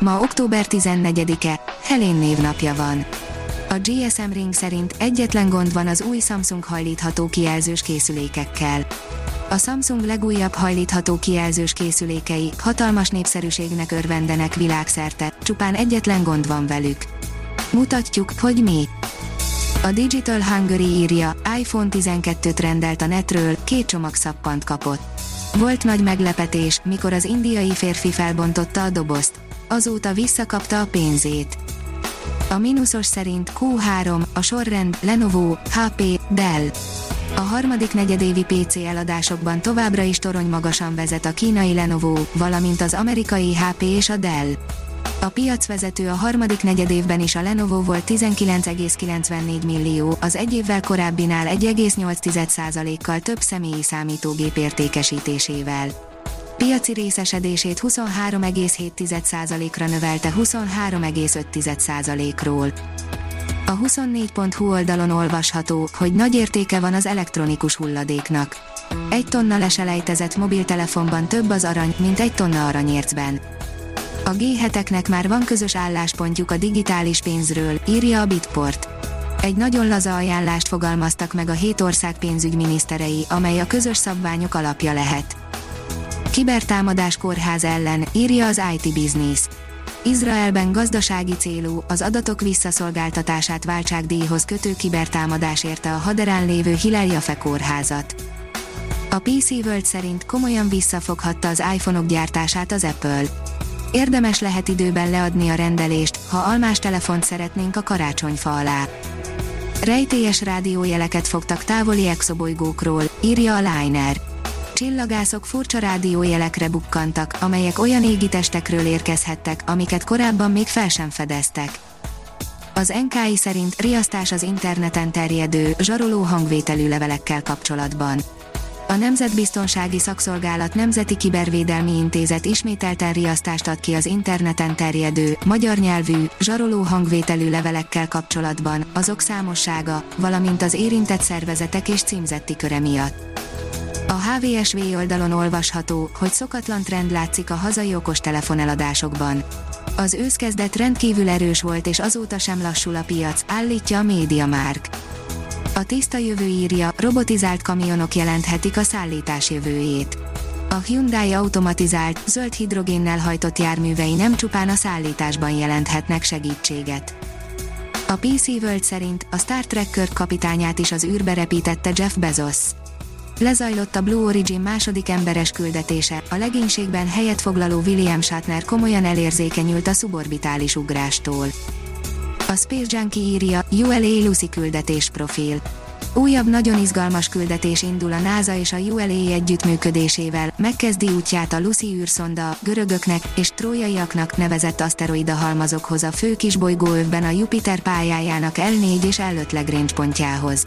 Ma október 14-e, Helén névnapja van. A GSM Ring szerint egyetlen gond van az új Samsung hajlítható kijelzős készülékekkel. A Samsung legújabb hajlítható kijelzős készülékei hatalmas népszerűségnek örvendenek világszerte, csupán egyetlen gond van velük. Mutatjuk, hogy mi. A Digital Hungary írja, iPhone 12-t rendelt a netről, két csomag szappant kapott. Volt nagy meglepetés, mikor az indiai férfi felbontotta a dobozt. Azóta visszakapta a pénzét. A mínuszos szerint Q3, a sorrend, Lenovo, HP, Dell. A harmadik negyedévi PC eladásokban továbbra is torony magasan vezet a kínai Lenovo, valamint az amerikai HP és a Dell. A piacvezető a harmadik negyedévben is a Lenovo volt 19,94 millió, az egy évvel korábbinál 1,8%-kal több személyi számítógép értékesítésével. Piaci részesedését 23,7%-ra növelte 23,5%-ról. A 24.hu oldalon olvasható, hogy nagy értéke van az elektronikus hulladéknak. Egy tonna leselejtezett mobiltelefonban több az arany, mint egy tonna aranyércben. A g már van közös álláspontjuk a digitális pénzről, írja a Bitport. Egy nagyon laza ajánlást fogalmaztak meg a hét ország pénzügyminiszterei, amely a közös szabványok alapja lehet. Kibertámadás kórház ellen, írja az IT Business. Izraelben gazdasági célú, az adatok visszaszolgáltatását váltságdíjhoz kötő kibertámadás érte a haderán lévő Hillel Jafe kórházat. A PC World szerint komolyan visszafoghatta az iPhone-ok gyártását az Apple Érdemes lehet időben leadni a rendelést, ha almás telefont szeretnénk a karácsonyfa alá. Rejtélyes rádiójeleket fogtak távoli exobolygókról, írja a Liner. Csillagászok furcsa rádiójelekre bukkantak, amelyek olyan égitestekről érkezhettek, amiket korábban még fel sem fedeztek. Az NKI szerint riasztás az interneten terjedő, zsaroló hangvételű levelekkel kapcsolatban a Nemzetbiztonsági Szakszolgálat Nemzeti Kibervédelmi Intézet ismételten riasztást ad ki az interneten terjedő, magyar nyelvű, zsaroló hangvételű levelekkel kapcsolatban, azok számossága, valamint az érintett szervezetek és címzetti köre miatt. A HVSV oldalon olvasható, hogy szokatlan trend látszik a hazai okostelefon eladásokban. Az őszkezdet rendkívül erős volt és azóta sem lassul a piac, állítja a MediaMark. A tiszta jövő írja, robotizált kamionok jelenthetik a szállítás jövőjét. A Hyundai automatizált, zöld hidrogénnel hajtott járművei nem csupán a szállításban jelenthetnek segítséget. A PC World szerint a Star Trek kapitányát is az űrbe repítette Jeff Bezos. Lezajlott a Blue Origin második emberes küldetése, a legénységben helyet foglaló William Shatner komolyan elérzékenyült a szuborbitális ugrástól. A Space Junkie írja, ULA Lucy küldetés profil. Újabb nagyon izgalmas küldetés indul a NASA és a ULA együttműködésével, megkezdi útját a Lucy űrszonda, görögöknek és trójaiaknak nevezett aszteroida halmazokhoz a fő kisbolygóövben a Jupiter pályájának L4 és L5 Lagrange pontjához.